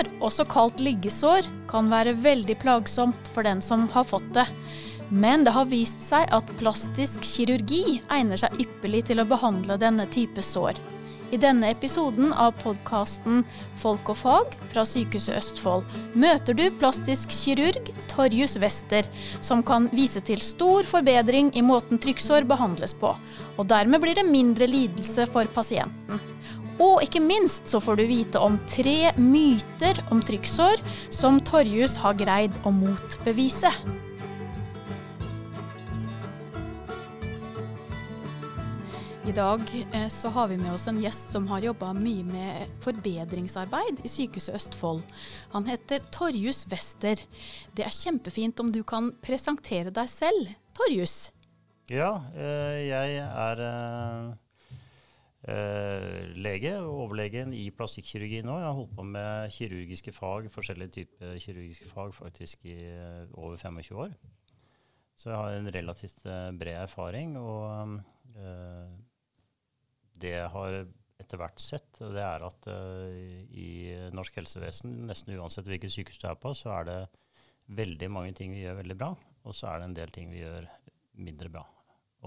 Trykksår, også kalt liggesår, kan være veldig plagsomt for den som har fått det. Men det har vist seg at plastisk kirurgi egner seg ypperlig til å behandle denne type sår. I denne episoden av podkasten Folk og fag fra Sykehuset Østfold møter du plastisk kirurg Torjus Wester, som kan vise til stor forbedring i måten trykksår behandles på. Og dermed blir det mindre lidelse for pasienten. Og ikke minst så får du vite om tre myter om trykksår som Torjus har greid å motbevise. I dag eh, så har vi med oss en gjest som har jobba mye med forbedringsarbeid i Sykehuset Østfold. Han heter Torjus Wester. Det er kjempefint om du kan presentere deg selv, Torjus. Ja, eh, jeg er eh, lege, overlegen i plastikkirurgi nå. Jeg har holdt på med kirurgiske fag, forskjellige typer kirurgiske fag faktisk i eh, over 25 år. Så jeg har en relativt eh, bred erfaring. Og eh, det jeg har etter hvert sett, det er at eh, i norsk helsevesen, nesten uansett hvilket sykehus du er på, så er det veldig mange ting vi gjør veldig bra, og så er det en del ting vi gjør mindre bra.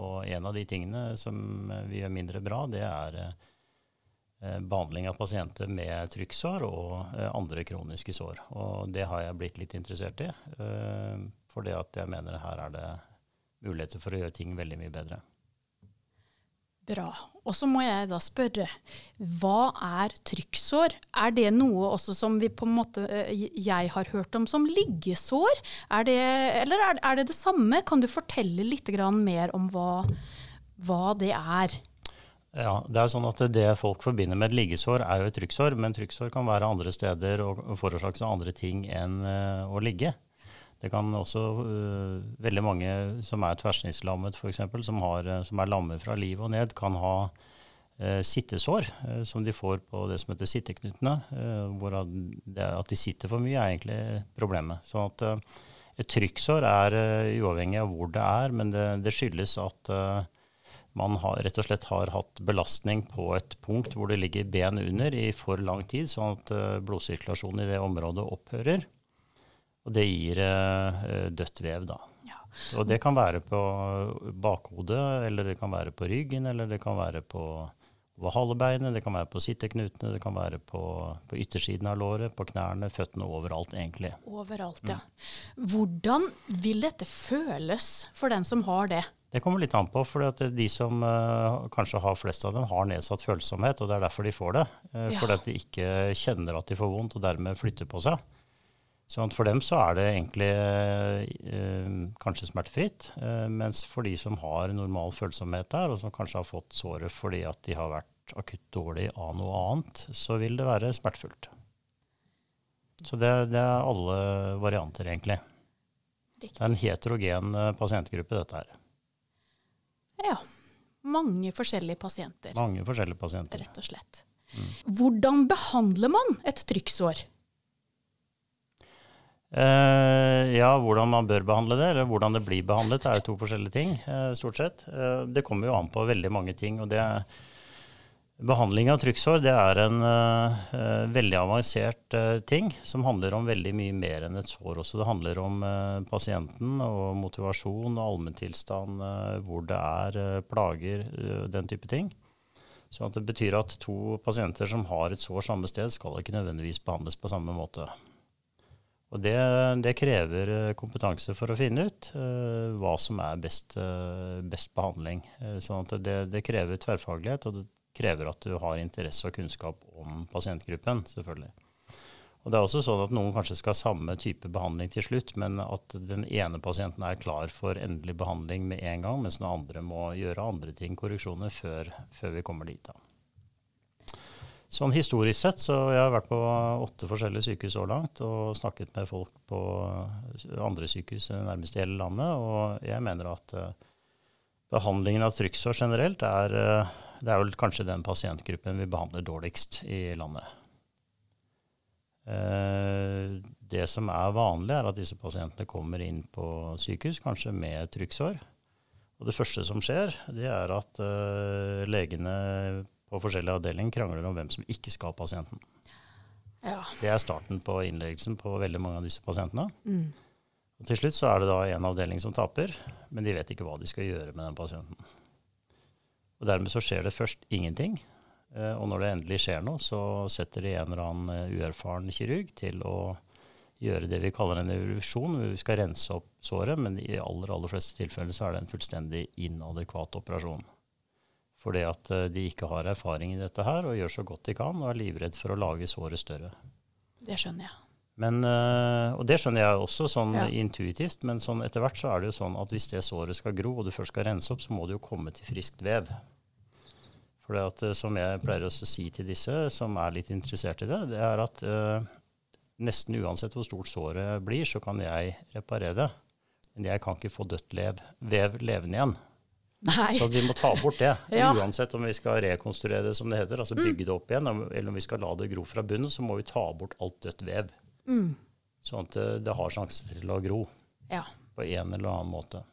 Og en av de tingene som vi gjør mindre bra, det er eh, behandling av pasienter med trykksår og eh, andre kroniske sår. Og det har jeg blitt litt interessert i, eh, for jeg mener her er det muligheter for å gjøre ting veldig mye bedre. Bra. Og så må jeg da spørre, hva er trykksår? Er det noe også som vi på en måte, eh, jeg har hørt om som liggesår? Er det, eller er, det det samme? Kan du fortelle litt mer om hva, hva det er? Ja, det er sånn at det folk forbinder med et liggesår, er jo et trykksår. Men trykksår kan være andre steder og forårsakes av andre ting enn uh, å ligge. Det kan også uh, Veldig mange som er tverrsnittslammet f.eks., som, uh, som er lammet fra livet og ned, kan ha uh, sittesår som de får på det som heter sitteknutene. hvor at, det, at, de sitter for mye, er egentlig problemet. Så at et trykksår er uavhengig av hvor det er, men det, det skyldes at man har, rett og slett har hatt belastning på et punkt hvor det ligger ben under i for lang tid, sånn at blodsirkulasjonen i det området opphører. Og det gir eh, dødt vev, da. Ja. Og det kan være på bakhodet, eller det kan være på ryggen, eller det kan være på over halebeinet, det kan være på sitteknutene, det kan være på, på, yttersiden av låret, på knærne, føttene, overalt egentlig. Overalt, ja. Mm. Hvordan vil dette føles for den som har det? Det kommer litt an på, for de som uh, kanskje har flest av dem, har nedsatt følsomhet, og det er derfor de får det. Uh, ja. Fordi at de ikke kjenner at de får vondt, og dermed flytter på seg. For dem så er det egentlig eh, kanskje smertefritt. Eh, mens for de som har normal følsomhet der, og som kanskje har fått såret fordi at de har vært akutt dårlig av noe annet, så vil det være smertefullt. Så det, det er alle varianter, egentlig. Riktig. Det er en heterogen eh, pasientgruppe, dette her. Ja. Mange forskjellige pasienter. Mange forskjellige pasienter. Rett og slett. Mm. Hvordan behandler man et trykksår? Uh, ja, hvordan man bør behandle det, eller hvordan det blir behandlet, er jo to forskjellige ting, uh, stort sett. Uh, det kommer jo an på veldig mange ting. og det er Behandling av trykksår det er en veldig avansert ting som handler om veldig mye mer enn et sår også. Det handler om pasienten og motivasjon og allmenntilstand, hvor det er plager, den type ting. Så det betyr at to pasienter som har et sår samme sted, skal ikke nødvendigvis behandles på samme måte. Og det, det, krever eh, kompetanse for å finne ut uh, hva som er best, uh, best behandling. Uh, sånn at det, det, krever tverrfaglighet, og det krever at du har interesse og kunnskap om pasientgruppen, selvfølgelig. Og det er også sånn at Noen kanskje skal ha samme type behandling til slutt, men at den ene pasienten er klar for endelig behandling med en gang, mens den andre må gjøre andre ting, korreksjoner, før, før vi kommer dit. da. Sånn historisk sett så jeg har vært på åtte forskjellige sykehus så langt og snakket med folk på andre sykehus nærmest i hele landet. Og jeg mener at uh, behandlingen av trykksår generelt er, uh, det er vel kanskje den pasientgruppen vi behandler dårligst i landet. Uh, det som er vanlig, er at disse pasientene kommer inn på sykehus, kanskje med trykksår. Og det første som skjer, det er at legene på forskjellige avdelinger krangler om hvem som ikke skal ha pasienten. Ja. Det er starten på innleggelsen på veldig mange av disse pasientene. Mm. Og til slutt så er det da en avdeling som taper, men de vet ikke hva de skal gjøre med den pasienten. Og dermed så skjer det først ingenting. eh, Og når det endelig skjer noe, så setter de en eller annen eh, uerfaren kirurg til å gjøre det vi kaller en revisjon. Vi skal rense opp såret, men i aller, aller fleste tilfeller så er det en fullstendig inadekvat operasjon. Fordi at eh, de ikke har erfaring i dette her, og gjør så godt de kan, og er livredd for å lage såret større. Det skjønner jeg. Men, øh, og det skjønner jeg også sånn Ja. intuitivt, men sånn etter hvert så er det jo sånn at hvis det såret skal gro, og du først skal rense opp, så må det jo komme til friskt vev. For det at, øh, som jeg pleier å si til disse som er litt interessert i det, det er at eh, nesten uansett hvor stort såret blir, så kan jeg reparere det. Men jeg kan ikke få dødt lev, vev levende igjen. Nei. Så vi må ta bort det. Ja. Uansett om vi skal rekonstruere det, som det heter, altså bygge det opp igjen, eller om vi skal la det gro fra bunnen, så må vi ta bort alt dødt vev. Mm. Sånn at det, det har sjanse til å gro Ja, på en eller annen måte.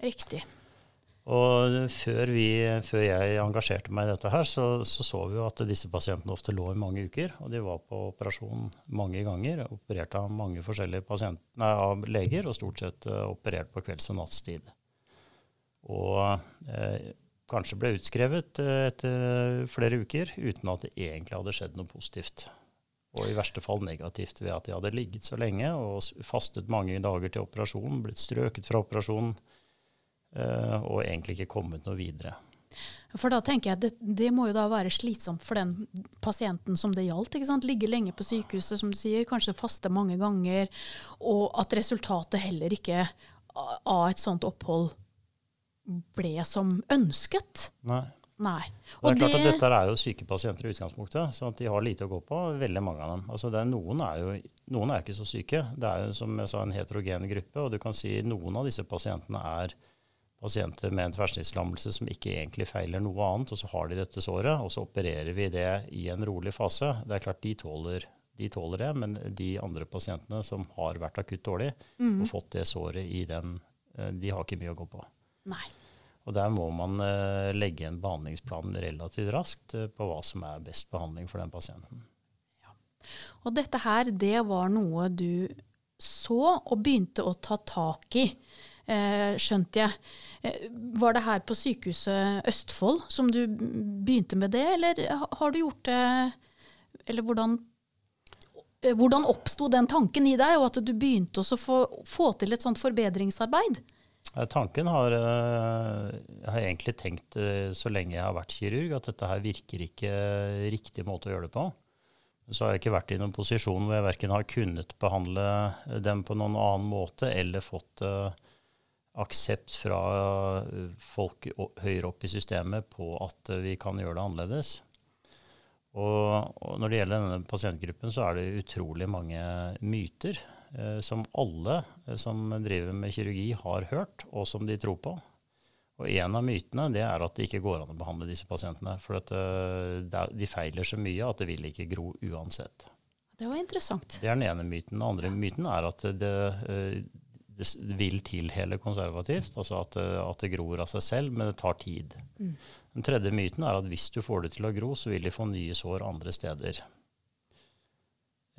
riktig. Og før, vi, før jeg engasjerte meg i dette her, så, så så vi jo at disse pasientene ofte lå i mange uker. Og de var på operasjon mange ganger, operert av mange forskjellige nei, av leger, og stort sett uh, operert på kvelds- og nattstid. Og eh, kanskje ble utskrevet eh, etter flere uker uten at det egentlig hadde skjedd noe positivt. Og i verste fall negativt ved at de hadde ligget så lenge og fastet mange dager til operasjonen, blitt strøket fra operasjonen eh, og egentlig ikke kommet noe videre. For da tenker jeg det, det må jo da være slitsomt for den pasienten som det gjaldt. ikke sant? Ligge lenge på sykehuset, som du sier, kanskje faste mange ganger, og at resultatet heller ikke av et sånt opphold ble som ønsket. Nei. Nei. Det er klart at dette er jo syke pasienter i utgangspunktet, så de har lite å gå på, veldig mange av dem. Altså det er, noen, er jo, noen er ikke så syke. Det er jo som jeg sa en heterogen gruppe, og du kan si noen av disse pasientene er pasienter med en tverrsnittslammelse som ikke egentlig feiler noe annet, og så har de dette såret, og så opererer vi det i en rolig fase. Det er klart de tåler, de tåler det, men de andre pasientene som har vært akutt dårlig Mm. og fått det såret i den, eh, de har ikke mye å gå på. Nei. Og der må man eh, legge en behandlingsplan relativt raskt eh, på hva som er best behandling for den pasienten. Og dette her, det var noe du så og begynte å ta tak i, eh, skjønte jeg. Var det her på sykehuset Østfold som du begynte med det, eller har du gjort det Eller hvordan hvordan oppsto den tanken i deg, og at du begynte å få, få til et sånt forbedringsarbeid? Eh, Tanken har eh, Jeg har egentlig tenkt eh, så lenge jeg har vært kirurg, at dette her virker ikke riktig måte å gjøre det på. Så har jeg ikke vært i noen posisjon hvor jeg verken har kunnet behandle dem på noen annen måte, eller fått aksept fra folk høyere opp i systemet på at vi kan gjøre det annerledes. Og, når det gjelder denne pasientgruppen, så er det utrolig mange myter som alle eh, som driver med kirurgi har hørt, og som de tror på. Og en av mytene det er at det ikke går an å behandle disse pasientene. For at, eh, de feiler så mye at det vil ikke gro uansett. Det var interessant. Det er den ene myten. Den andre myten er at det, eh, det vil tilhele konservativt, altså at, eh, at det gror av seg selv, men det tar tid. Mm. Den tredje myten er at hvis du får det til å gro, så vil de få nye sår andre steder.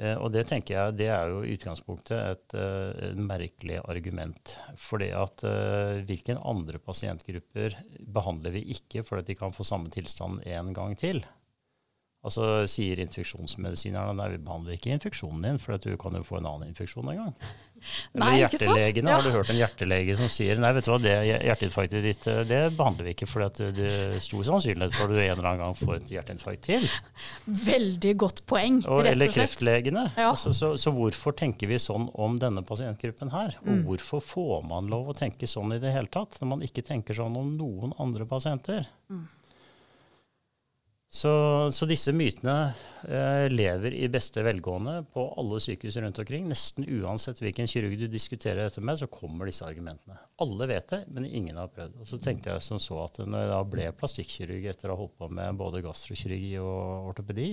Eh, og det tenker jeg det er jo i utgangspunktet et, eh, et merkelig argument. Fordi at eh, hvilke andre pasientgrupper behandler vi ikke fordi de kan få samme tilstand en gang til? Altså sier infeksjonsmedisinerne nei, vi behandler ikke infeksjonen din, for du kan jo få en annen infeksjon en gang. Eller Nei, hjertelegene. Ja. Har du hørt en hjertelege som sier nei, vet du hva, det hjerteinfarktet ditt det behandler vi ikke, for det er stor sannsynlighet for at du en eller annen gang får et hjerteinfarkt til. Veldig godt poeng, Og, rett og slett. Eller kreftlegene. Ja. Altså, så, så hvorfor tenker vi sånn om denne pasientgruppen her? Og Mm. hvorfor får man lov å tenke sånn i det hele tatt, når man ikke tenker sånn om noen andre pasienter? Mm. Så, så disse mytene eh, lever i beste velgående på alle sykehus rundt omkring. Nesten uansett hvilken kirurg du diskuterer dette med, så kommer disse argumentene. Alle vet det, men ingen har prøvd. Og så tenkte jeg som så at når jeg da ble plastikkirurg etter å ha holdt på med både gastrokirurgi og ortopedi,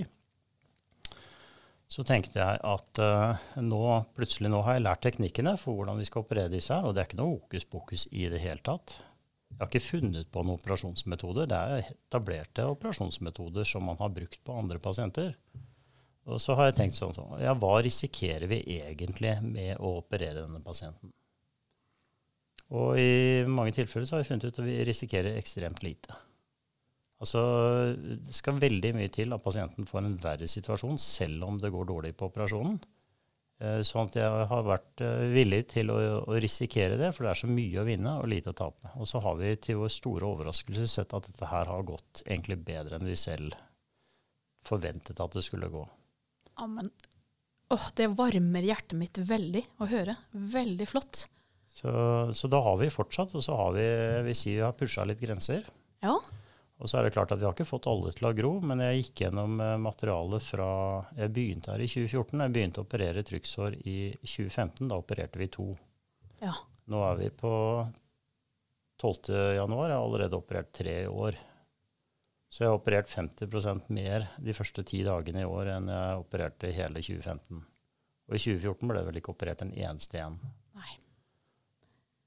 så tenkte jeg at uh, nå, plutselig nå har jeg lært teknikkene for hvordan vi skal operere disse her, og det er ikke noe hokus pokus i det hele tatt. Jeg har ikke funnet på noen operasjonsmetoder. Det er etablerte operasjonsmetoder som man har brukt på andre pasienter. Og så har jeg tenkt sånn, sånn Ja, hva risikerer vi egentlig med å operere denne pasienten? Og i mange tilfeller så har vi funnet ut at vi risikerer ekstremt lite. Altså, Det skal veldig mye til at pasienten får en verre situasjon, selv om det går dårlig på operasjonen. Eh, sånn at jeg har vært eh, villig til å, å, risikere det, for det er så mye å vinne og lite å tape. Og så har vi til vår store overraskelse sett at dette her har gått egentlig bedre enn vi selv forventet at det skulle gå. Ja, men åh, det varmer hjertet mitt veldig å høre. Veldig flott. Så, så, da har vi fortsatt, og så har vi vi sier vi har pusha litt grenser. Ja. Og så er det klart at vi har ikke fått alle til å gro, men jeg gikk gjennom eh, materialet fra Jeg begynte her i 2014. Jeg begynte å operere trykksår i 2015. Da opererte vi to. Ja. Nå er vi på 12. januar. Jeg har allerede operert tre i år. Så jeg har operert 50% mer de første ti dagene i år enn jeg opererte hele 2015. Og i 2014 ble det vel ikke operert en eneste en.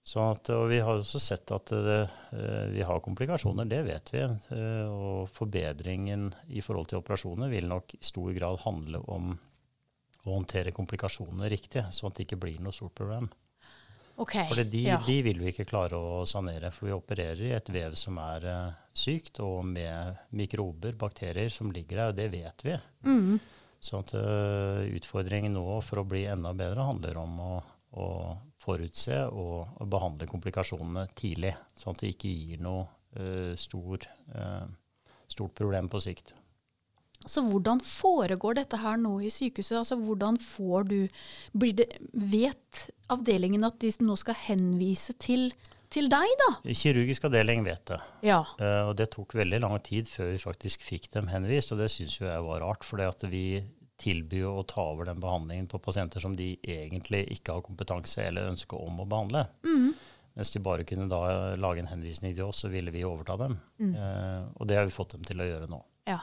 Nei. Sånn at, og vi har også sett at det, eh, vi har komplikasjoner, det vet vi. Eh, og forbedringen i forhold til operasjoner vil nok i stor grad handle om å håndtere komplikasjoner riktig, sånn at det ikke blir noe stort problem. Okay, for de, ja. de, vil vi ikke klare å sanere, for vi opererer i et vev som er uh, sykt, og med mikrober, bakterier, som ligger der, og det vet vi. Mm. Så at, utfordringen nå for å bli enda bedre handler om å, å forutse og, behandle komplikasjonene tidlig, sånn at det ikke gir noe uh, stor, uh, stort problem på sikt. Så hvordan foregår dette her nå i sykehuset? Altså hvordan får du det, Vet avdelingen at de nå skal henvise til, til deg, da? Kirurgisk avdeling vet det. Ja. Uh, og det tok veldig lang tid før vi faktisk fikk dem henvist, og det syns jeg var rart. For vi tilby å ta over den behandlingen på pasienter som de egentlig ikke har kompetanse eller ønske om å behandle. Mm. Mens de bare kunne da lage en henvisning til oss, så ville vi overta dem. Mm. Eh, og det har vi fått dem til å gjøre nå. Ja.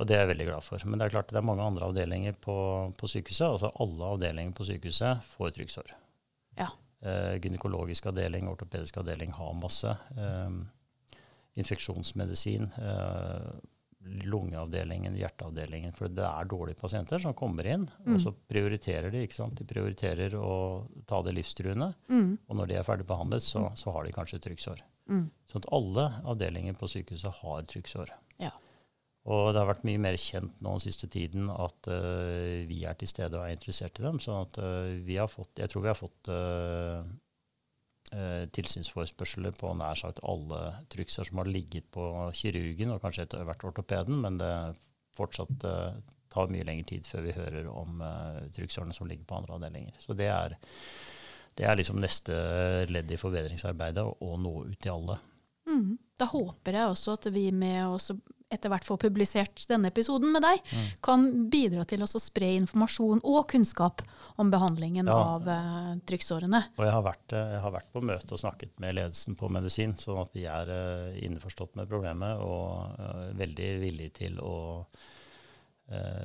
Og det er jeg veldig glad for. Men det er klart det er mange andre avdelinger på, på sykehuset. Altså alle avdelinger på sykehuset får trykksår. Ja. Eh, gynekologisk avdeling, ortopedisk avdeling har masse. Eh, infeksjonsmedisin. Eh, lungeavdelingen, hjerteavdelingen. For det er dårlige pasienter som kommer inn, mm. og så prioriterer de. ikke sant? De prioriterer å ta det livstruende. Mm. Og når de er ferdig behandlet, så, mm. så har de kanskje trykksår. Mm. Sånn at alle avdelinger på sykehuset har trykksår. Ja. Og det har vært mye mer kjent nå den siste tiden at uh, vi er til stede og er interessert i dem. sånn at uh, vi har fått, jeg tror vi har fått uh, eh, tilsynsforespørsler på nær sagt alle trykser som har ligget på kirurgen, og kanskje etter hvert ortopeden, men det fortsatt eh, tar mye lengre tid før vi hører om eh, trykksårene som ligger på andre avdelinger. Så det er, det er liksom neste ledd i forbedringsarbeidet, å nå ut til alle. Mm. Da håper jeg også at vi med oss etter hvert får publisert denne episoden med deg, mm. kan bidra til å spre informasjon og kunnskap om behandlingen ja. av uh, trykksårene. Og jeg har, vært, eh, jeg har, vært, på møte og snakket med ledelsen på medisin, sånn at de er uh, innforstått med problemet og uh, veldig villige til å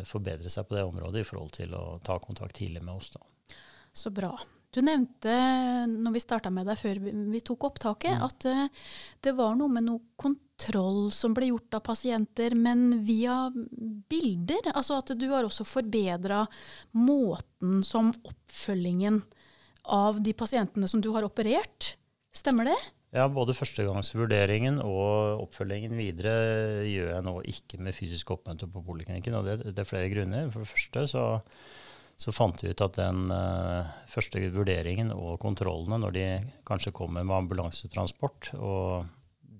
forbedre seg på det området i forhold til å ta kontakt tidlig med oss. Da. Så bra. Du nevnte når vi starta med deg før vi tok opptaket, mm. at det var noe med noe kontroll som ble gjort av pasienter, men via bilder. Altså at du har også forbedra måten som oppfølgingen av de pasientene som du har operert. Stemmer det? Ja, både førstegangsvurderingen og oppfølgingen videre gjør jeg nå ikke med fysisk oppmøte på poliklinikken. Og det, det, er flere grunner. For det første så, så fant vi ut at den uh, første vurderingen og kontrollene når de kanskje kommer med ambulansetransport og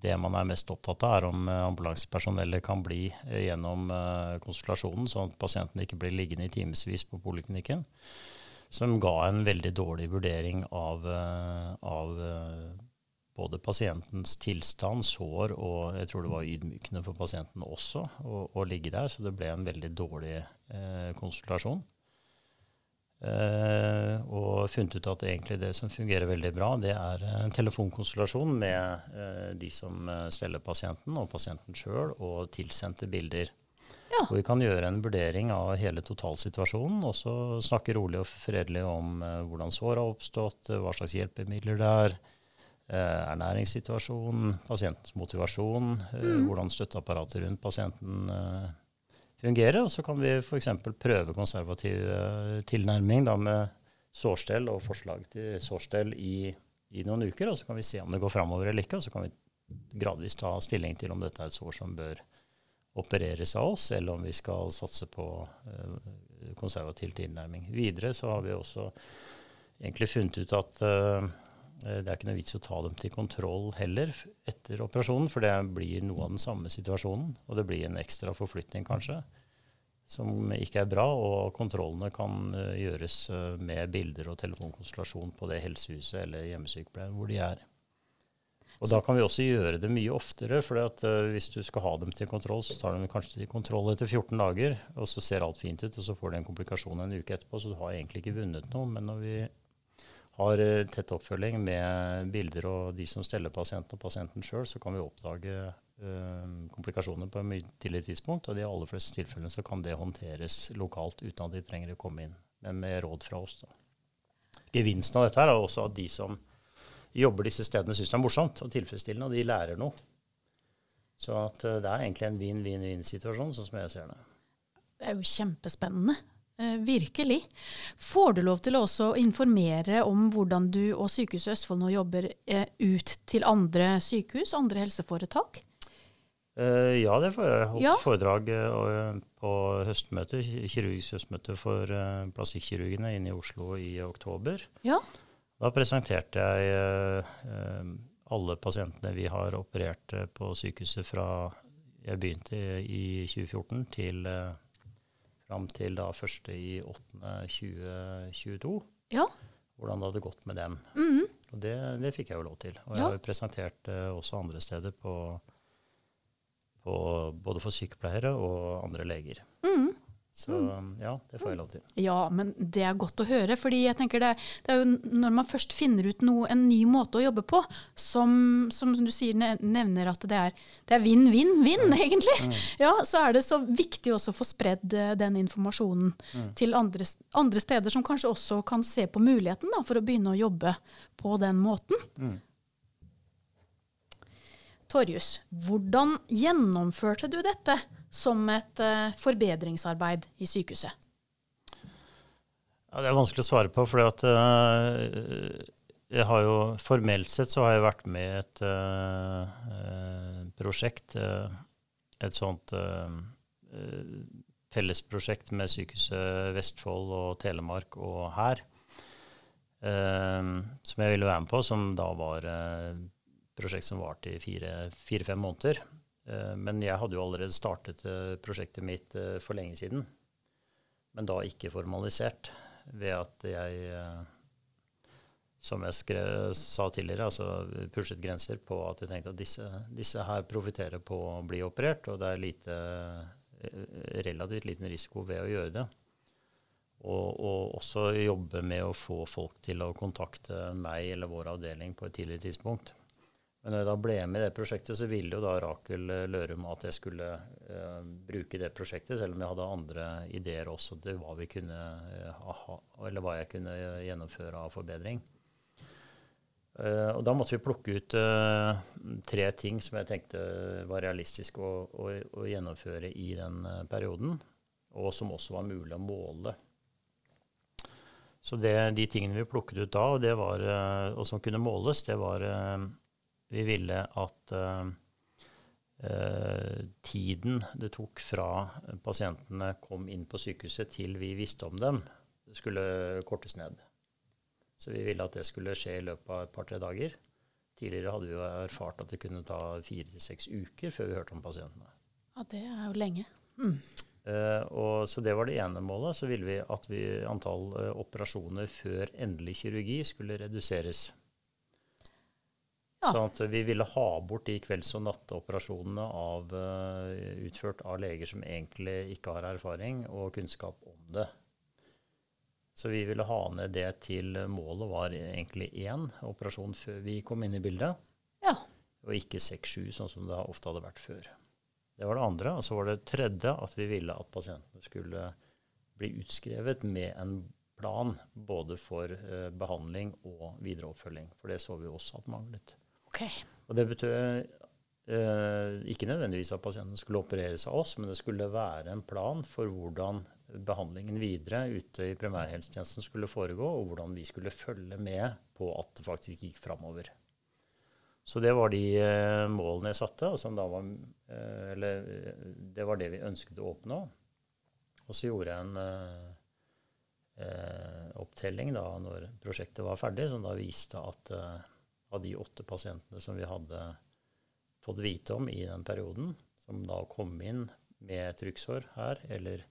det man er mest opptatt av, er om eh, ambulansepersonellet kan bli eh, gjennom konsultasjonen, sånn at pasienten ikke blir liggende i timevis på poliklinikken. Som ga en veldig dårlig vurdering av, av både pasientens tilstand, sår, og jeg tror det var ydmykende for pasienten også å, å ligge der. Så det ble en veldig dårlig eh, konsultasjon. Uh, og funnet ut at egentlig det som fungerer veldig bra, det er en telefonkonsultasjon med uh, de som uh, steller pasienten, og pasienten sjøl, og tilsendte bilder. Ja. Og vi kan gjøre en vurdering av hele totalsituasjonen, og så snakke rolig og fredelig om hvordan sår har oppstått, hva slags hjelpemidler det er, ernæringssituasjonen, pasientens motivasjon, mm. hvordan støtteapparatet rundt pasienten fungere. Og så kan vi f.eks. prøve konservativ uh, tilnærming da, med sårstell og forslag til sårstell i, i, noen uker. Og så kan vi se om det går framover eller ikke, og så kan vi gradvis ta stilling til om dette er et sår som bør opereres av oss, eller om vi skal satse på uh, konservativ tilnærming. Videre så har vi også egentlig funnet ut at uh, det er ikke noe vits å ta dem til kontroll heller etter operasjonen, for det blir noe av den samme situasjonen. Og det blir en ekstra forflytning kanskje, som ikke er bra. Og kontrollene kan uh, gjøres med bilder og telefonkonsultasjon på det helsehuset eller hjemmesykepleien hvor de er. Og da kan vi også gjøre det mye oftere. For hvis du skal ha dem til kontroll, så tar de kanskje til kontroll etter 14 dager, og så ser alt fint ut, og så får du en komplikasjon en uke etterpå, så du har egentlig ikke vunnet noe. Men når vi har uh, tett oppfølging med bilder og de som steller pasienten og pasienten sjøl, så kan vi oppdage uh, komplikasjoner på et mye tidligere tidspunkt. Og i de aller fleste tilfellene så kan det håndteres lokalt uten at de trenger å komme inn, men med råd fra oss. Da. Gevinsten av dette her er også at de som jobber disse stedene, syns det er morsomt og tilfredsstillende, og de lærer noe. Så at, uh, det er egentlig en vinn-vinn-vinn-situasjon, sånn som jeg ser det. Det er jo kjempespennende. Uh, virkelig. Får du lov til å også informere om hvordan du og Sykehuset Østfold nå jobber uh, ut til andre sykehus, andre helseforetak? ja, det får jeg. Holdt ja. foredrag på høstmøte, kirurgisk høstmøte for plastikkirurgene inne i Oslo i oktober. Ja. Da presenterte jeg eh, alle pasientene vi har operert eh, på sykehuset fra jeg begynte i 2014 til eh, fram til da 1.8.2022. Ja. Hvordan det hadde gått med dem. Mm -hmm. Og det, det, fikk jeg jo lov til. Og jeg har jo presentert uh, også andre steder på, på, både for sykepleiere og andre leger. Mm. Så mm. ja, det får jeg lov til. Ja, men det er godt å høre. fordi jeg tenker det, det er jo når man først finner ut noe, en ny måte å jobbe på, som, som du sier, nevner at det er, vinn-vinn-vinn, mm. egentlig, mm. ja, så er det så viktig også å få spredd eh, den informasjonen mm. til andre, andre, steder, som kanskje også kan se på muligheten da, for å begynne å jobbe på den måten. Mm. Torjus, hvordan gjennomførte du dette? Som et uh, forbedringsarbeid i sykehuset? Ja, det er vanskelig å svare på, for uh, jo formelt sett så har jeg vært med i et uh, prosjekt, et sånt fellesprosjekt med Sykehuset Vestfold og Telemark og her, som jeg ville være med på, som da var et prosjekt som varte i fire-fem fire, måneder. Eh, men jeg hadde jo allerede startet eh, prosjektet mitt eh, for lenge siden. Men da ikke formalisert ved at jeg, som jeg skrev, sa tidligere, altså pushet grenser på at jeg tenkte at disse, disse her profitterer på å bli operert, og det er lite, relativt liten risiko ved å gjøre det. Og, og, også jobbe med å få folk til å kontakte meg eller vår avdeling på et tidligere tidspunkt. Men når jeg da ble med i det prosjektet, så ville jo da Rakel eh, Lørum at jeg skulle uh, bruke det prosjektet, selv om jeg hadde andre ideer også til hva vi kunne uh, eller hva jeg kunne gjennomføre av forbedring. Uh, og da måtte vi plukke ut tre ting som jeg tenkte var realistisk å, å, å gjennomføre i den perioden, og som også var mulig å måle. Så det, de tingene vi plukket ut da, og, var, og som kunne måles, det var vi ville at uh, tiden det tok fra pasientene kom inn på sykehuset til vi visste om dem, skulle kortes ned. Så vi ville at det skulle skje i løpet av et par-tre dager. Tidligere hadde vi jo erfart at det kunne ta fire til seks uker før vi hørte om pasientene. Ja, det er jo lenge. Mm. Uh, og, så det var det ene målet. Så ville vi at vi, antall uh, operasjoner før endelig kirurgi skulle reduseres. Ja. Sånn at vi ville ha bort de kvelds- og nattoperasjonene av, uh, utført av leger som egentlig ikke har erfaring og kunnskap om det. Så vi ville ha ned det til målet var egentlig én operasjon før vi kom inn i bildet. Ja. Og ikke seks-sju, sånn som det ofte hadde vært før. Det var det andre. Og så var det tredje at vi ville at pasientene skulle bli utskrevet med en plan både for uh, behandling og videre oppfølging. For det så vi også at manglet. Okay. Og det betyr eh, ikke nødvendigvis at pasienten skulle opereres av oss, men det skulle være en plan for hvordan behandlingen videre ute i primærhelsetjenesten skulle foregå, og hvordan vi skulle følge med på at det faktisk gikk framover. Så det var de eh, målene jeg satte, og som da var, eh, eller eh, det var det vi ønsket å oppnå. Og så gjorde jeg en eh, eh, opptelling da når prosjektet var ferdig, som da viste at av de åtte pasientene som vi hadde fått vite om i den perioden, som da kom inn med trykksår her, eller,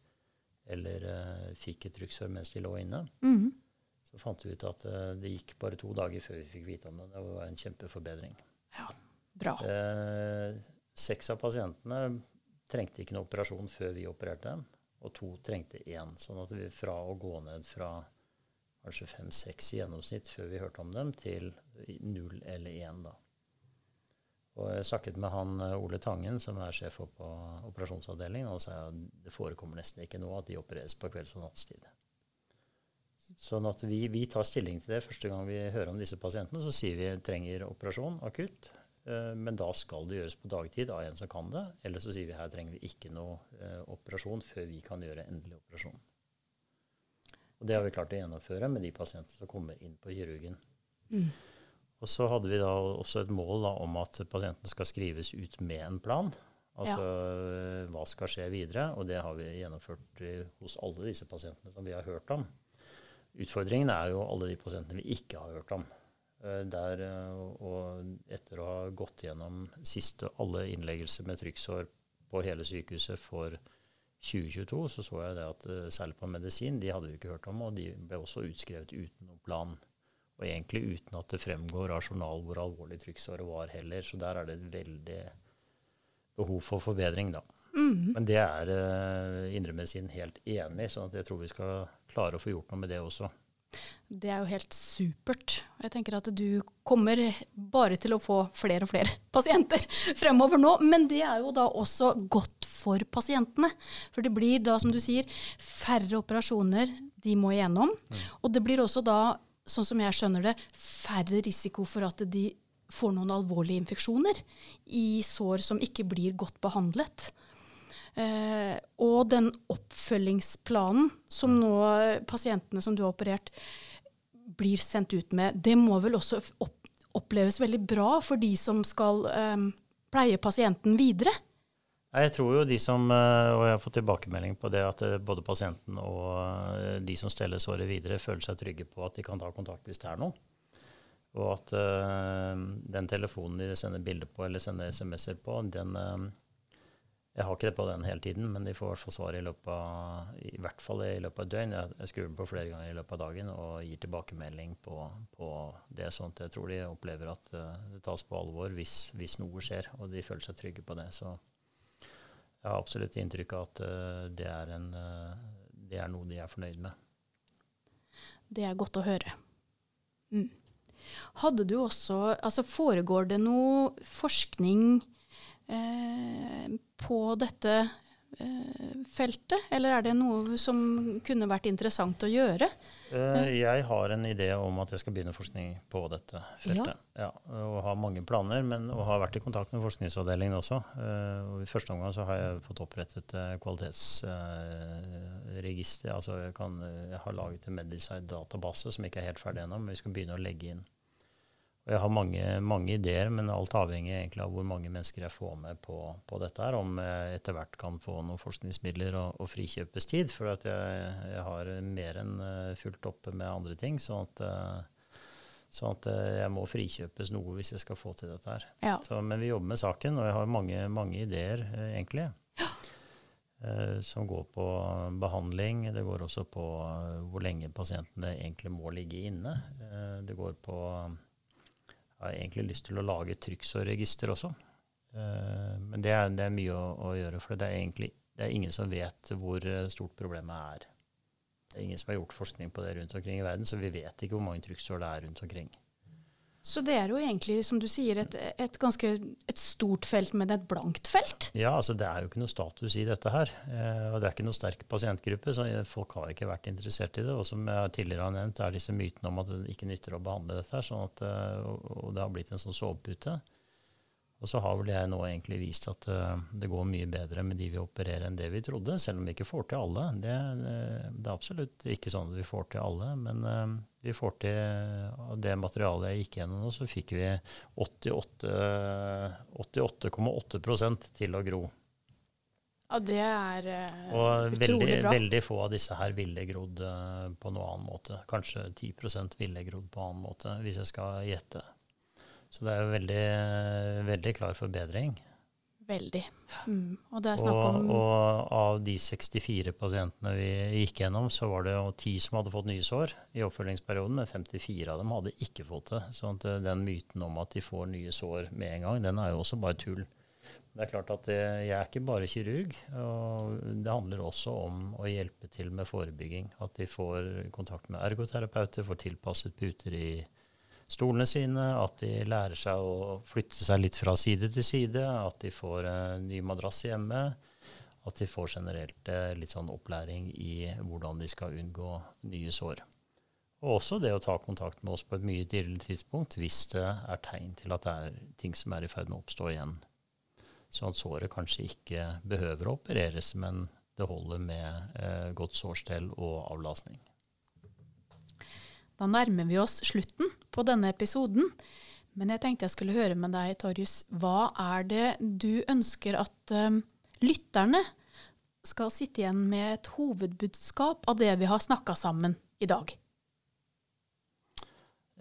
eller fikk et trykksår mens de lå inne, Mhm. så fant vi ut at uh, det gikk bare to dager før vi fikk vite om det. Det var en kjempeforbedring. Ja, bra. Uh, seks av pasientene trengte ikke noen operasjon før vi opererte dem, og to trengte én. Sånn at vi fra å gå ned fra kanskje fem-seks i gjennomsnitt før vi hørte om dem, til null eller én, da. Og jeg snakket med han eh, Ole Tangen, som er sjef på operasjonsavdelingen, og sa at det forekommer nesten ikke nå at de opereres på kvelds- og nattstid. Sånn at vi, vi tar stilling til det første gang vi hører om disse pasientene. Så sier vi trenger operasjon akutt, eh, men da skal det gjøres på dagtid av en som kan det. Eller så sier vi her trenger vi ikke noe eh, operasjon før vi kan gjøre endelig operasjon. Og det har vi klart å gjennomføre med de pasientene som kommer inn på kirurgen. Mm. Og så hadde vi da også et mål da, om at pasienten skal skrives ut med en plan. Altså ja. hva skal skje videre, og det har vi gjennomført i, hos alle disse pasientene som vi har hørt om. Utfordringen er jo alle de pasientene vi ikke har hørt om. Eh, Der, eh, og etter å ha gått gjennom siste alle innleggelser med trykksår på hele sykehuset for 2022, så så jeg det at eh, særlig på medisin, de hadde vi ikke hørt om, og de ble også utskrevet uten noen plan. Og egentlig uten at det fremgår av journal hvor alvorlig trykksåret var heller. Så der er det et veldig behov for forbedring, da. Mm. Men det er uh, indremedisin helt enig i, så jeg tror vi skal klare å få gjort noe med det også. Det er jo helt supert. Jeg tenker at du kommer bare til å få flere og flere pasienter fremover nå. Men det er jo da også godt for pasientene. For det blir da, som du sier, færre operasjoner de må igjennom. Og det blir også da, sånn som jeg skjønner det, færre risiko for at de får noen alvorlige infeksjoner i sår som ikke blir godt behandlet. Eh, og den oppfølgingsplanen som nå pasientene som du har operert, blir sendt ut med, det må vel også opp, oppleves veldig bra for de som skal eh, pleie pasienten videre? Jeg tror jo de som, eh, og jeg har fått tilbakemelding på det, at eh, både pasienten og eh, de som steller såret videre, føler seg trygge på at de kan ta kontakt hvis det er noe. Og at den telefonen de sender bilder på eller sender SMS-er på, den Jeg har ikke det på den hele tiden, men de får i hvert fall svar i løpet av i hvert fall i løpet av et døgn. Jeg, skrur den på flere ganger i løpet av dagen og gir tilbakemelding på, på det. at jeg tror de opplever at det tas på alvor hvis, hvis noe skjer, og de føler seg trygge på det. Så jeg har absolutt inntrykk av at det er, en, det er noe de er fornøyd med. Det er godt å høre. Mm. Hadde du også Altså foregår det noe forskning eh, på dette eh, feltet, eller er det noe som kunne vært interessant å gjøre? Uh, jeg har en idé om at jeg skal begynne forskning på dette feltet. Ja. Ja, og har mange planer, men, og har vært i kontakt med forskningsavdelingen også. Og I første omgang så har jeg fått opprettet kvalitetsregister. altså jeg, kan, jeg, har laget en Medicide-database som ikke er helt ferdig ennå, men vi skal begynne å legge inn. Og jeg har mange, mange ideer, men alt avhenger egentlig av hvor mange mennesker jeg får med på, på dette. her, Om jeg etter hvert kan få noen forskningsmidler og, og frikjøpes tid. For at jeg, jeg, har mer enn fullt oppe med andre ting. sånn at, så at jeg må frikjøpes noe hvis jeg skal få til dette her. Ja. Så, men vi jobber med saken, og jeg har mange, mange ideer, egentlig. Eh, som går på behandling. Det går også på eh, hvor lenge pasientene egentlig må ligge inne. Eh, det går på jeg har egentlig lyst til å lage trykksårregister også. Uh, men det er, det er mye å, å, gjøre, for det er egentlig det er ingen som vet hvor stort problemet er. Det er ingen som har gjort forskning på det rundt omkring i verden, så vi vet ikke hvor mange trykksår det er rundt omkring. Så det er jo egentlig, som du sier, et, et ganske et stort felt, men et blankt felt? Ja, altså det er jo ikke noe status i dette her. Eh, og det er ikke noe sterk pasientgruppe, så folk har ikke vært interessert i det. Og som jeg tidligere har nevnt, er disse mytene om at det ikke nytter å behandle dette her. Sånn at, og det har blitt en sånn sovepute. Og så har vel jeg nå egentlig vist at uh, det går mye bedre med de vi opererer enn det vi trodde, selv om vi ikke får til alle. Det, det, det er absolutt ikke sånn at vi får til alle, men uh, vi får til det materialet jeg gikk gjennom nå, så fikk vi 88,8 88, til å gro. Ja, det er uh, Og veldig, veldig, få av disse her ville grodd på noen annen måte. Kanskje 10 ville grodd på annen måte, hvis jeg skal gjette. Så det er jo veldig, veldig klar forbedring. Veldig. Mm. Og det snakk om og, og, av de 64 pasientene vi gikk gjennom, så var det jo 10 som hadde fått nye sår i oppfølgingsperioden, men 54 av dem hadde ikke fått det. Så eh, den myten om at de får nye sår med en gang, den er jo også bare tull. Det er klart at det, Jeg er ikke bare kirurg. og Det handler også om å hjelpe til med forebygging. At de får kontakt med ergoterapeuter, får tilpasset puter i stolene sine, at de lærer seg å flytte seg litt fra side til side, at de får en ny madrass hjemme, at de får generelt eh, litt sånn opplæring i hvordan de skal unngå nye sår. Og også det å ta kontakt med oss på et mye tidligere tidspunkt hvis det er tegn til at det er ting som er i ferd med å oppstå igjen. Sånn at såret kanskje ikke behøver å opereres, men det holder med eh, godt sårstell og avlastning. Da nærmer vi oss slutten på denne episoden. Men jeg tenkte jeg skulle høre med deg, Torjus. Hva er det du ønsker at um, lytterne skal sitte igjen med et hovedbudskap av det vi har snakka sammen i dag?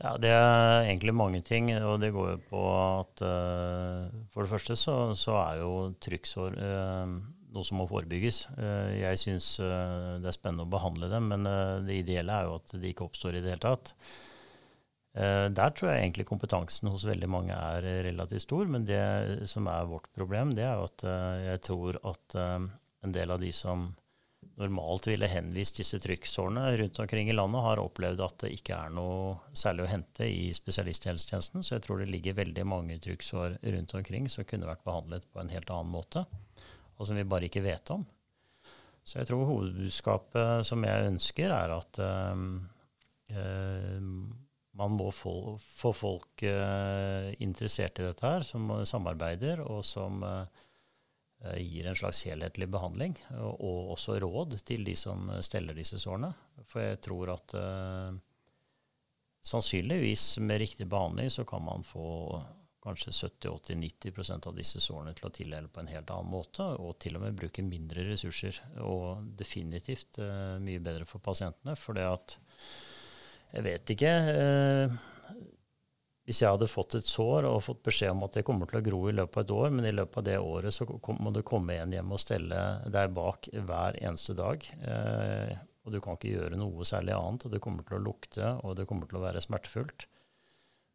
Ja, Det er egentlig mange ting. og Det går jo på at uh, for det første så, så er jo trykksår uh, noe som må forebygges. Eh, jeg syns eh, det er spennende å behandle dem, men eh, det ideelle er jo at de ikke oppstår i det hele tatt. Der tror jeg egentlig kompetansen hos veldig mange er relativt stor, men det som er vårt problem, det er jo at jeg tror at en del av de som normalt ville henvist disse trykksårene rundt omkring i landet, har opplevd at det ikke er noe særlig å hente i spesialisthelsetjenesten. Så jeg tror det ligger veldig mange trykksår rundt omkring som kunne vært behandlet på en helt annen måte og som vi bare ikke vet om. Så jeg tror hovedbudskapet som jeg ønsker, er at uh, man må få, få folk uh, interessert i dette her, som samarbeider, og som uh, gir en slags helhetlig behandling. Og, og, også råd til de som steller disse sårene. For jeg tror at sannsynligvis med riktig behandling så kan man få kanskje 70-80-90% av disse sårene til å tildele på en helt annen måte, og til og med bruke mindre ressurser. Og definitivt uh, mye bedre for pasientene. For det at Jeg vet ikke. Uh, hvis jeg hadde fått et sår og fått beskjed om at det kommer til å gro i løpet av et år, men i løpet av det året så må du komme igjen hjem og stelle deg bak hver eneste dag. Eh, og du kan ikke gjøre noe særlig annet, og det kommer til å lukte, og det kommer til å være smertefullt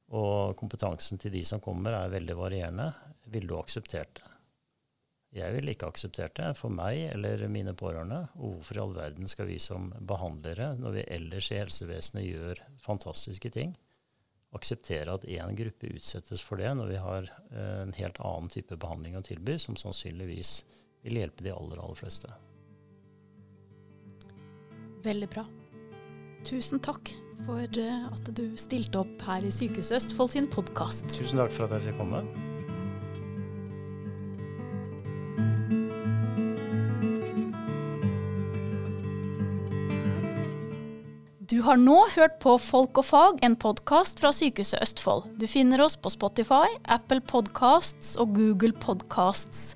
og kompetansen til de som kommer, er veldig varierende. Ville du akseptert det? Jeg ville ikke akseptert det for meg eller mine pårørende. Og hvorfor i all verden skal vi som behandlere, når vi ellers i helsevesenet gjør fantastiske ting, akseptere at én gruppe utsettes for det, når vi har eh, en helt annen type behandling å tilby, som sannsynligvis vil hjelpe de aller, aller fleste. Veldig bra. Tusen takk for eh, at du stilte opp her i Sykehuset Østfold sin podkast. Tusen takk for at jeg fikk komme. Har nå hørt på Folk og fag, en podkast fra Sykehuset Østfold. Du finner oss på Spotify, Apple Podcasts og Google Podcasts.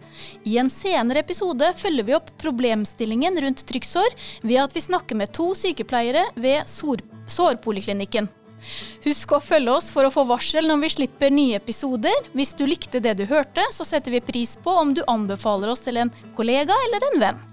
I en senere episode følger vi opp problemstillingen rundt trykksår ved at vi snakker med to sykepleiere ved sårpoliklinikken. Husk å følge oss for å få varsel når vi slipper nye episoder. Hvis du likte det du hørte, så setter vi pris på om du anbefaler oss til en kollega eller en venn.